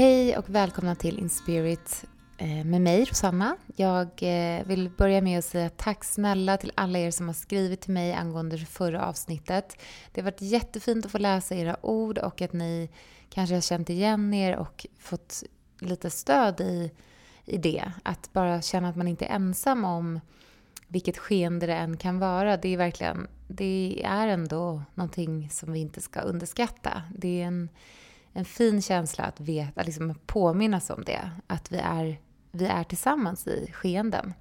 Hej och välkomna till Inspirit eh, med mig, Rosanna. Jag eh, vill börja med att säga tack snälla till alla er som har skrivit till mig angående det förra avsnittet. Det har varit jättefint att få läsa era ord och att ni kanske har känt igen er och fått lite stöd i, i det. Att bara känna att man inte är ensam om vilket skeende det än kan vara. Det är verkligen, det är ändå någonting som vi inte ska underskatta. Det är en en fin känsla att veta, liksom påminnas om det. Att vi är, vi är tillsammans i skeenden.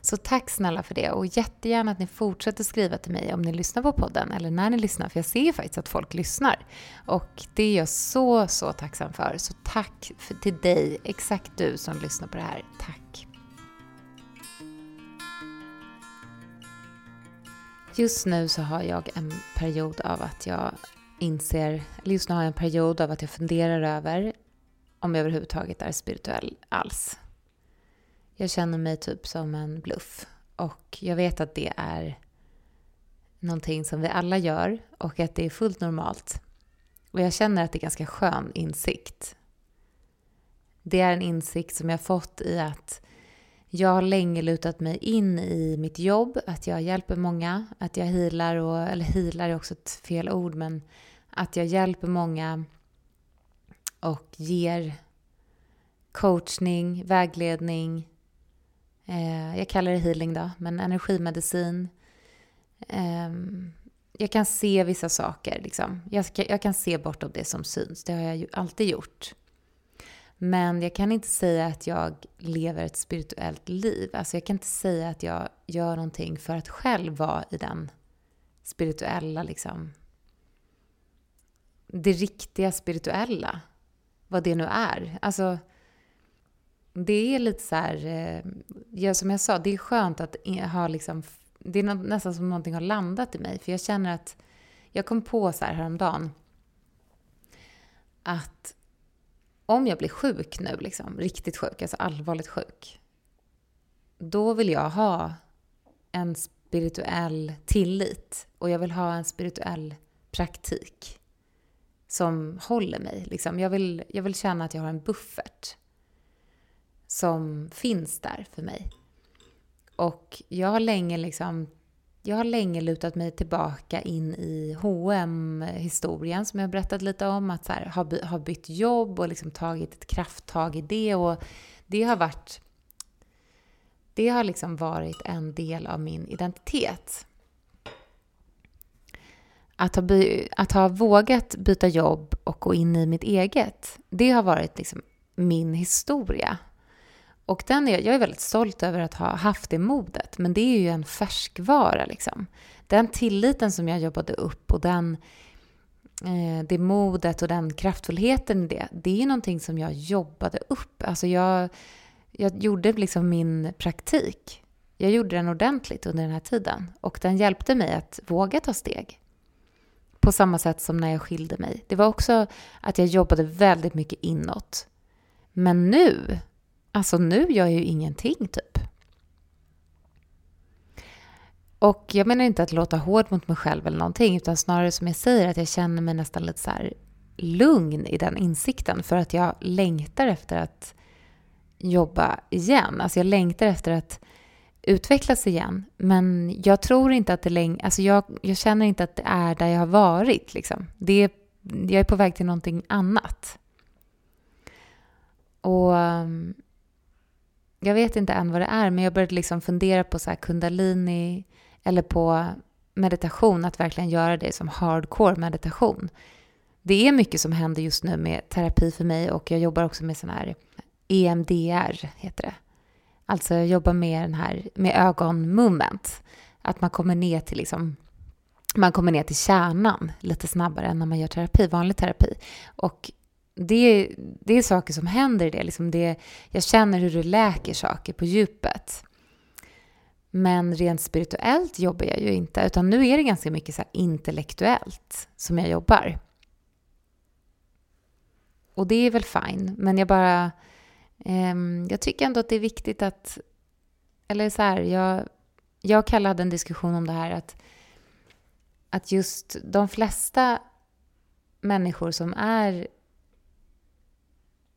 Så tack snälla för det och jättegärna att ni fortsätter skriva till mig om ni lyssnar på podden eller när ni lyssnar för jag ser ju faktiskt att folk lyssnar. Och det är jag så, så tacksam för. Så tack för, till dig, exakt du som lyssnar på det här. Tack! Just nu så har jag en period av att jag inser, eller just nu har jag en period av att jag funderar över om jag överhuvudtaget är spirituell alls. Jag känner mig typ som en bluff och jag vet att det är någonting som vi alla gör och att det är fullt normalt. Och jag känner att det är ganska skön insikt. Det är en insikt som jag fått i att jag har länge lutat mig in i mitt jobb, att jag hjälper många, att jag healar, och, eller healar är också ett fel ord, men att jag hjälper många och ger coachning, vägledning, eh, jag kallar det healing då, men energimedicin. Eh, jag kan se vissa saker, liksom. jag, jag kan se bortom det som syns, det har jag ju alltid gjort. Men jag kan inte säga att jag lever ett spirituellt liv. Alltså jag kan inte säga att jag gör någonting för att själv vara i den spirituella, liksom, det riktiga spirituella. Vad det nu är. Alltså, det är lite så här, eh, ja, som jag sa, det är skönt att ha liksom, det är nästan som någonting har landat i mig. För jag känner att, jag kom på så här häromdagen, att om jag blir sjuk nu, liksom, riktigt sjuk, alltså allvarligt sjuk, då vill jag ha en spirituell tillit och jag vill ha en spirituell praktik som håller mig. Liksom. Jag, vill, jag vill känna att jag har en buffert som finns där för mig. Och jag har länge liksom jag har länge lutat mig tillbaka in i hm historien som jag berättat lite om. Att så här, ha, by, ha bytt jobb och liksom tagit ett krafttag i det. Och det har varit... Det har liksom varit en del av min identitet. Att ha, by, att ha vågat byta jobb och gå in i mitt eget, det har varit liksom min historia. Och den är, jag är väldigt stolt över att ha haft det modet, men det är ju en färskvara. Liksom. Den tilliten som jag jobbade upp och den, eh, det modet och den kraftfullheten i det, det är ju någonting som jag jobbade upp. Alltså jag, jag gjorde liksom min praktik. Jag gjorde den ordentligt under den här tiden och den hjälpte mig att våga ta steg. På samma sätt som när jag skilde mig. Det var också att jag jobbade väldigt mycket inåt. Men nu Alltså nu gör jag ju ingenting typ. Och jag menar inte att låta hård mot mig själv eller någonting, utan snarare som jag säger att jag känner mig nästan lite så här lugn i den insikten för att jag längtar efter att jobba igen. Alltså jag längtar efter att utvecklas igen. Men jag tror inte att det länge, alltså jag, jag känner inte att det är där jag har varit liksom. Det är, jag är på väg till någonting annat. Och ehm, jag vet inte än vad det är, men jag började liksom fundera på så kundalini eller på meditation, att verkligen göra det som hardcore meditation. Det är mycket som händer just nu med terapi för mig och jag jobbar också med sån här EMDR, heter det. Alltså jag jobbar med den här med ögonmoment, Att man kommer ner till liksom man kommer ner till kärnan lite snabbare än när man gör terapi, vanlig terapi. Och det, det är saker som händer i det. Liksom det. Jag känner hur det läker saker på djupet. Men rent spirituellt jobbar jag ju inte, utan nu är det ganska mycket så intellektuellt som jag jobbar. Och det är väl fine, men jag bara... Eh, jag tycker ändå att det är viktigt att... Eller så här, jag, jag och Kalle hade en diskussion om det här att, att just de flesta människor som är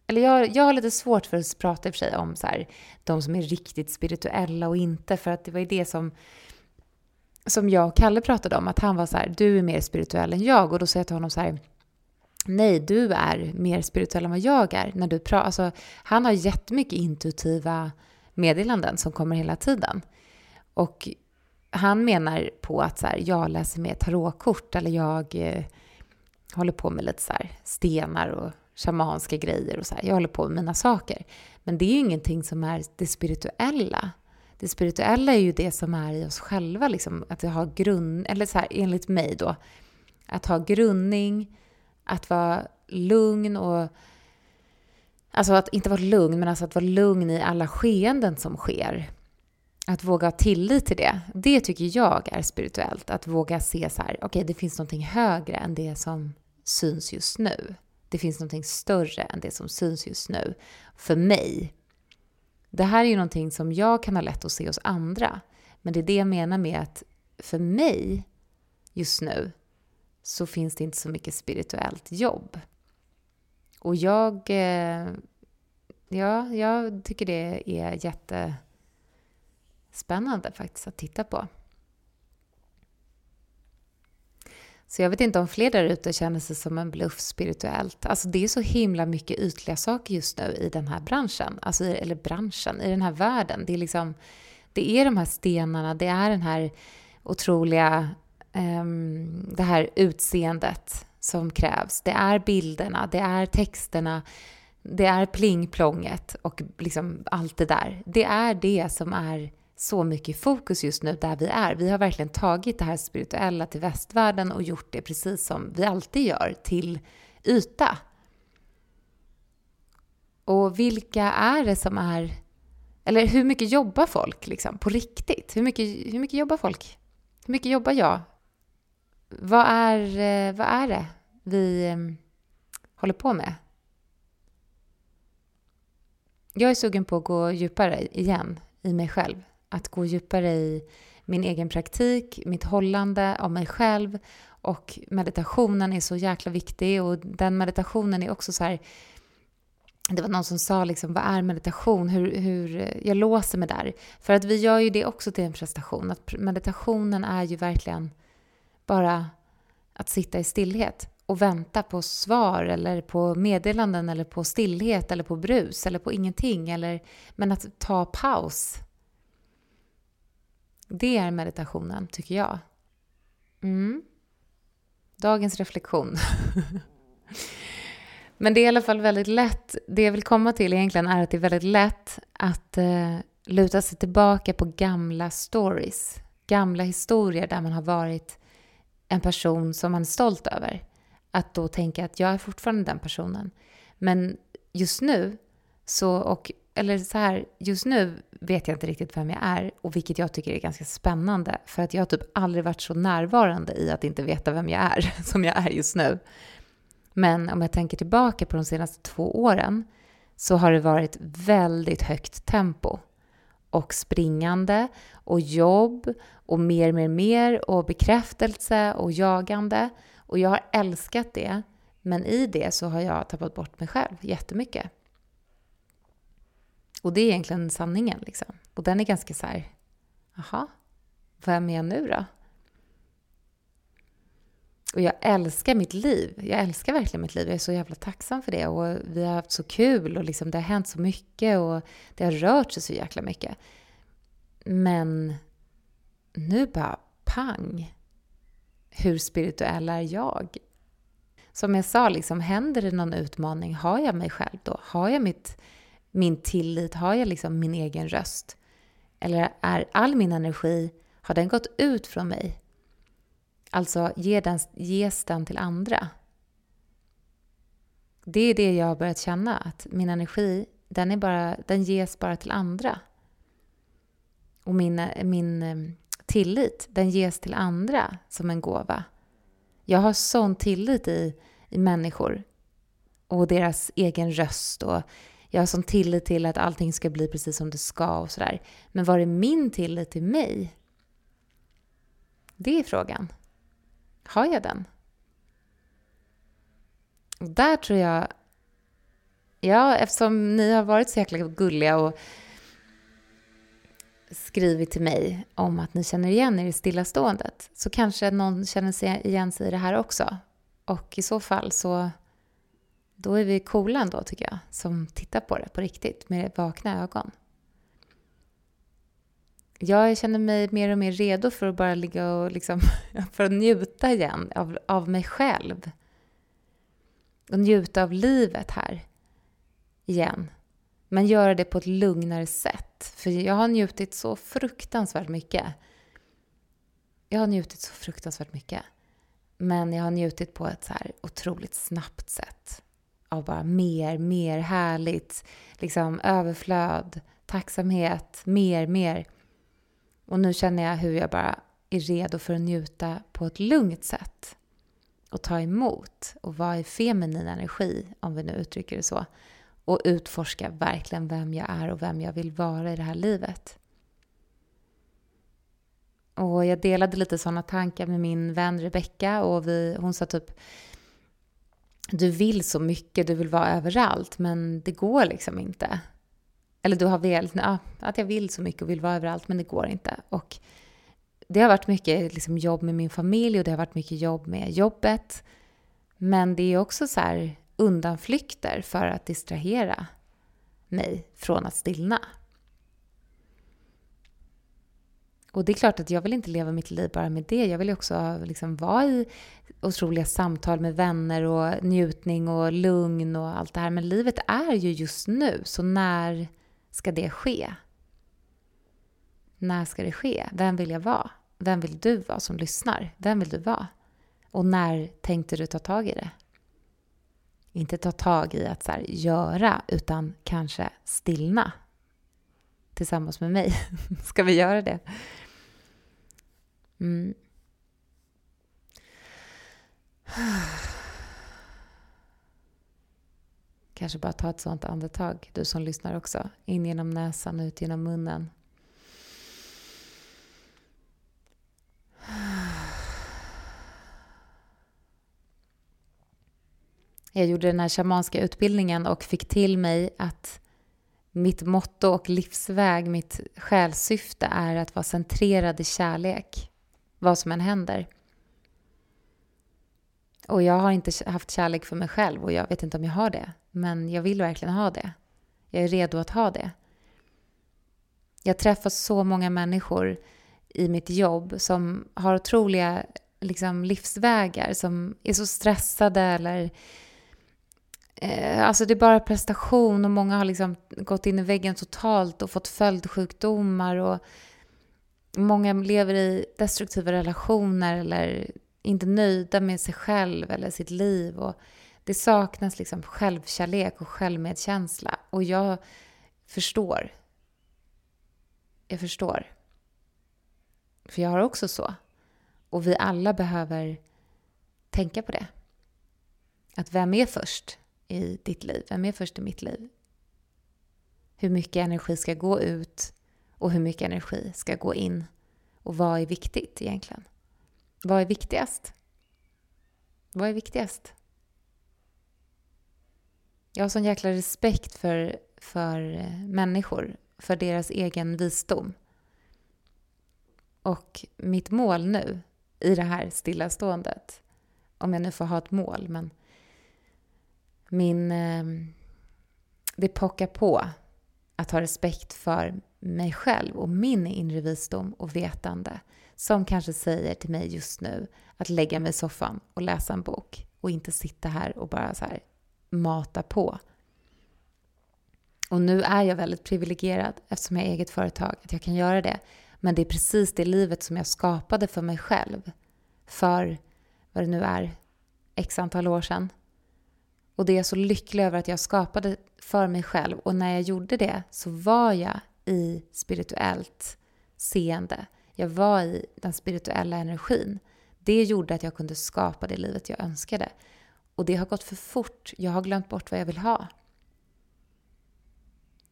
eller jag, jag har lite svårt för att prata i och för sig om så här, de som är riktigt spirituella och inte, för att det var ju det som som jag och Kalle pratade om, att han var så här, du är mer spirituell än jag. Och då säger jag till honom så här, nej, du är mer spirituell än vad jag är. När du pratar, alltså, han har jättemycket intuitiva meddelanden som kommer hela tiden. Och han menar på att så här, jag läser mer tarotkort eller jag eh, håller på med lite så här, stenar och shamanska grejer och så här. Jag håller på med mina saker. Men det är ju ingenting som är det spirituella. Det spirituella är ju det som är i oss själva, liksom, att ha grund, eller så här, enligt mig då, att ha grundning, att vara lugn och Alltså att inte vara lugn, men alltså att vara lugn i alla skeenden som sker. Att våga ha tillit till det. Det tycker jag är spirituellt. Att våga se så här, okej, okay, det finns någonting högre än det som syns just nu. Det finns någonting större än det som syns just nu. För mig. Det här är ju någonting som jag kan ha lätt att se hos andra. Men det är det jag menar med att för mig just nu så finns det inte så mycket spirituellt jobb. Och jag, eh, ja, jag tycker det är jättespännande faktiskt att titta på. Så jag vet inte om fler där ute känner sig som en bluff spirituellt. Alltså det är så himla mycket ytliga saker just nu i den här branschen. Alltså, eller branschen, i den här världen. Det är liksom, det är de här stenarna, det är den här otroliga, um, det här utseendet som krävs. Det är bilderna, det är texterna, det är plingplonget och liksom allt det där. Det är det som är så mycket fokus just nu där vi är. Vi har verkligen tagit det här spirituella till västvärlden och gjort det precis som vi alltid gör, till yta. Och vilka är det som är... Eller hur mycket jobbar folk liksom, på riktigt? Hur mycket, hur mycket jobbar folk? Hur mycket jobbar jag? Vad är, eh, vad är det vi ehm, håller på med? Jag är sugen på att gå djupare igen i mig själv att gå djupare i min egen praktik, mitt hållande av mig själv och meditationen är så jäkla viktig och den meditationen är också så här det var någon som sa liksom, vad är meditation? Hur, hur, jag låser mig där. För att vi gör ju det också till en prestation. Att meditationen är ju verkligen bara att sitta i stillhet och vänta på svar eller på meddelanden eller på stillhet eller på brus eller på ingenting. Eller, men att ta paus det är meditationen, tycker jag. Mm. Dagens reflektion. Men det är i alla fall väldigt lätt, det jag vill komma till egentligen är att det är väldigt lätt att eh, luta sig tillbaka på gamla stories. Gamla historier där man har varit en person som man är stolt över. Att då tänka att jag är fortfarande den personen. Men just nu, så, och eller så här, just nu vet jag inte riktigt vem jag är och vilket jag tycker är ganska spännande för att jag har typ aldrig varit så närvarande i att inte veta vem jag är som jag är just nu. Men om jag tänker tillbaka på de senaste två åren så har det varit väldigt högt tempo och springande och jobb och mer, mer, mer och bekräftelse och jagande. Och jag har älskat det, men i det så har jag tappat bort mig själv jättemycket. Och det är egentligen sanningen. Liksom. Och den är ganska så här, jaha, vem är jag nu då? Och jag älskar mitt liv. Jag älskar verkligen mitt liv. Jag är så jävla tacksam för det. Och vi har haft så kul och liksom det har hänt så mycket och det har rört sig så jäkla mycket. Men nu bara pang. Hur spirituell är jag? Som jag sa, liksom, händer det någon utmaning, har jag mig själv då? Har jag mitt min tillit? Har jag liksom min egen röst? Eller är all min energi, har den gått ut från mig? Alltså ger den, ges den till andra? Det är det jag har börjat känna, att min energi, den, är bara, den ges bara till andra. Och min, min eh, tillit, den ges till andra som en gåva. Jag har sån tillit i, i människor och deras egen röst och jag har sån tillit till att allting ska bli precis som det ska och sådär. Men var är min tillit till mig? Det är frågan. Har jag den? Och där tror jag ja, eftersom ni har varit så jäkla gulliga och skrivit till mig om att ni känner igen er i stillaståendet så kanske någon känner sig igen sig i det här också. Och i så fall så då är vi coola ändå tycker jag, som tittar på det på riktigt med vakna ögon. Jag känner mig mer och mer redo för att bara ligga och liksom, för att njuta igen av, av mig själv. Och njuta av livet här igen. Men göra det på ett lugnare sätt. För jag har njutit så fruktansvärt mycket. Jag har njutit så fruktansvärt mycket. Men jag har njutit på ett så här otroligt snabbt sätt. Av bara mer, mer härligt. Liksom överflöd, tacksamhet, mer, mer. Och nu känner jag hur jag bara är redo för att njuta på ett lugnt sätt. Och ta emot och vara i feminin energi, om vi nu uttrycker det så och utforska verkligen vem jag är och vem jag vill vara i det här livet. Och jag delade lite sådana tankar med min vän Rebecka och vi, hon sa typ du vill så mycket, du vill vara överallt, men det går liksom inte. Eller du har velat, ja, att jag vill så mycket och vill vara överallt, men det går inte. Och det har varit mycket liksom, jobb med min familj och det har varit mycket jobb med jobbet. Men det är också så här, undanflykter för att distrahera mig från att stillna. Och det är klart att jag vill inte leva mitt liv bara med det. Jag vill också liksom vara i otroliga samtal med vänner och njutning och lugn och allt det här. Men livet är ju just nu, så när ska det ske? När ska det ske? Vem vill jag vara? Vem vill du vara som lyssnar? Vem vill du vara? Och när tänkte du ta tag i det? inte ta tag i att så här, göra, utan kanske stillna tillsammans med mig. Ska vi göra det? Mm. Kanske bara ta ett sånt andetag, du som lyssnar också. In genom näsan, ut genom munnen. Jag gjorde den här shamanska utbildningen och fick till mig att mitt motto och livsväg, mitt själssyfte är att vara centrerad i kärlek, vad som än händer. Och jag har inte haft kärlek för mig själv och jag vet inte om jag har det. Men jag vill verkligen ha det. Jag är redo att ha det. Jag träffar så många människor i mitt jobb som har otroliga liksom, livsvägar, som är så stressade eller Eh, alltså det är bara prestation och många har liksom gått in i väggen totalt och fått följdsjukdomar och många lever i destruktiva relationer eller inte nöjda med sig själv eller sitt liv. Och det saknas liksom självkärlek och självmedkänsla. Och jag förstår. Jag förstår. För jag har också så. Och vi alla behöver tänka på det. Att vem är först? i ditt liv? Vem är först i mitt liv? Hur mycket energi ska gå ut och hur mycket energi ska gå in? Och vad är viktigt egentligen? Vad är viktigast? Vad är viktigast? Jag har sån jäkla respekt för, för eh, människor, för deras egen visdom. Och mitt mål nu, i det här stillaståendet, om jag nu får ha ett mål, men min... Eh, det pockar på att ha respekt för mig själv och min inre visdom och vetande som kanske säger till mig just nu att lägga mig i soffan och läsa en bok och inte sitta här och bara så här mata på. Och nu är jag väldigt privilegierad eftersom jag har eget företag, att jag kan göra det. Men det är precis det livet som jag skapade för mig själv för, vad det nu är, x antal år sedan. Och det är jag så lycklig över att jag skapade för mig själv. Och när jag gjorde det så var jag i spirituellt seende. Jag var i den spirituella energin. Det gjorde att jag kunde skapa det livet jag önskade. Och det har gått för fort. Jag har glömt bort vad jag vill ha.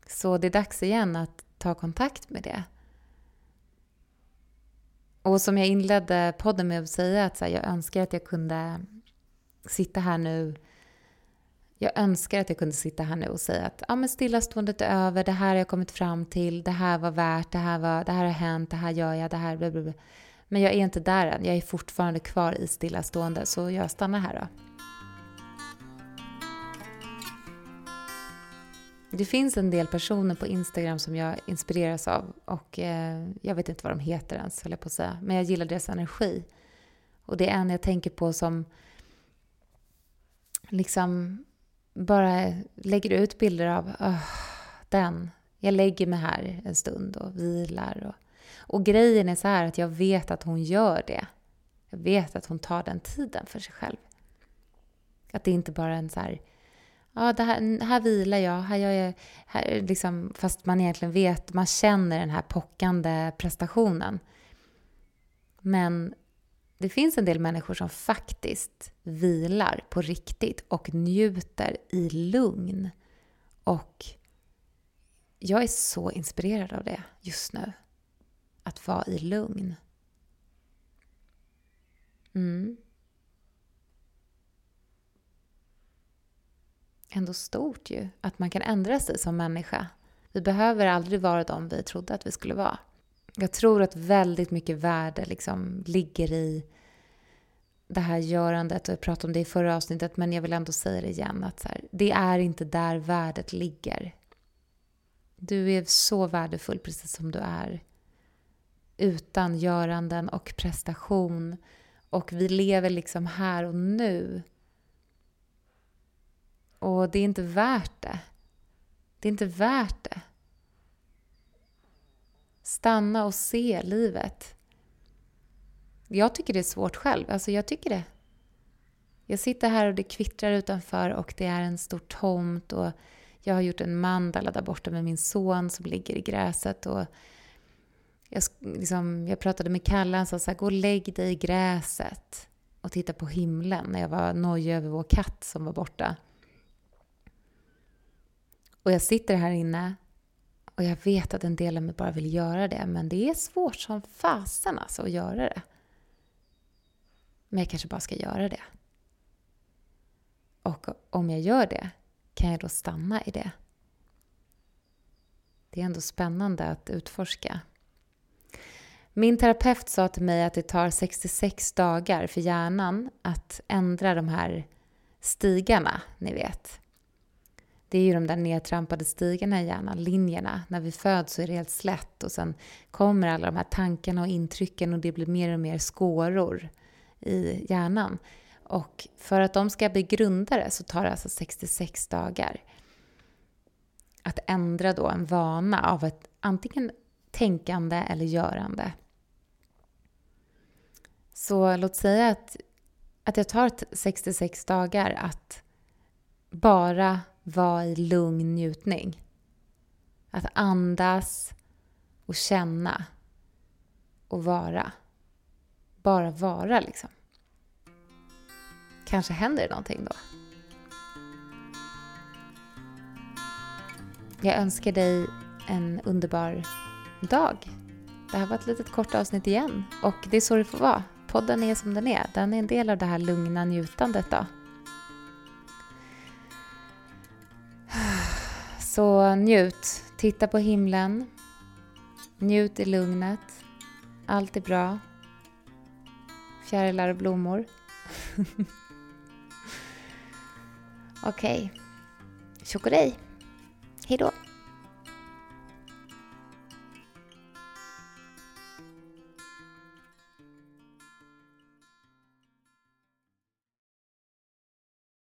Så det är dags igen att ta kontakt med det. Och som jag inledde podden med att säga att jag önskar att jag kunde sitta här nu jag önskar att jag kunde sitta här nu och säga att ja, men stillaståendet är över, det här har jag kommit fram till, det här var värt, det här, var, det här har hänt, det här gör jag, det här... Blablabla. Men jag är inte där än, jag är fortfarande kvar i stillastående, så jag stannar här då. Det finns en del personer på Instagram som jag inspireras av och eh, jag vet inte vad de heter ens, höll jag på att säga. Men jag gillar deras energi. Och det är en jag tänker på som liksom bara lägger ut bilder av oh, den. Jag lägger mig här en stund och vilar. Och, och grejen är så här att jag vet att hon gör det. Jag vet att hon tar den tiden för sig själv. Att det inte bara är en så här ja, det här, här vilar jag, här gör jag, här, liksom, fast man egentligen vet, man känner den här pockande prestationen. Men det finns en del människor som faktiskt vilar på riktigt och njuter i lugn. Och jag är så inspirerad av det just nu. Att vara i lugn. Mm. ändå stort ju, att man kan ändra sig som människa. Vi behöver aldrig vara de vi trodde att vi skulle vara. Jag tror att väldigt mycket värde liksom ligger i det här görandet och jag pratade om det i förra avsnittet men jag vill ändå säga det igen att så här, det är inte där värdet ligger. Du är så värdefull precis som du är. Utan göranden och prestation. Och vi lever liksom här och nu. Och det är inte värt det. Det är inte värt det. Stanna och se livet. Jag tycker det är svårt själv. Alltså jag tycker det. Jag sitter här och det kvittrar utanför och det är en stor tomt och jag har gjort en mandala där borta med min son som ligger i gräset och jag, liksom, jag pratade med Kalle, han sa så här, gå och lägg dig i gräset och titta på himlen när jag var nojig över vår katt som var borta. Och jag sitter här inne och jag vet att en del av mig bara vill göra det, men det är svårt som fasen alltså att göra det. Men jag kanske bara ska göra det. Och om jag gör det, kan jag då stanna i det? Det är ändå spännande att utforska. Min terapeut sa till mig att det tar 66 dagar för hjärnan att ändra de här stigarna, ni vet det är ju de där nedtrampade stigarna i hjärnan, linjerna. När vi föds så är det helt slätt och sen kommer alla de här tankarna och intrycken och det blir mer och mer skåror i hjärnan. Och för att de ska bli grundare så tar det alltså 66 dagar att ändra då en vana av ett antingen tänkande eller görande. Så låt säga att, att jag tar 66 dagar att bara vara i lugn njutning. Att andas och känna och vara. Bara vara liksom. Kanske händer det någonting då. Jag önskar dig en underbar dag. Det här var ett litet kort avsnitt igen och det är så det får vara. Podden är som den är. Den är en del av det här lugna njutandet då. Så njut. Titta på himlen. Njut i lugnet. Allt är bra. Fjärilar och blommor. Okej. Okay. Tjock Hej då.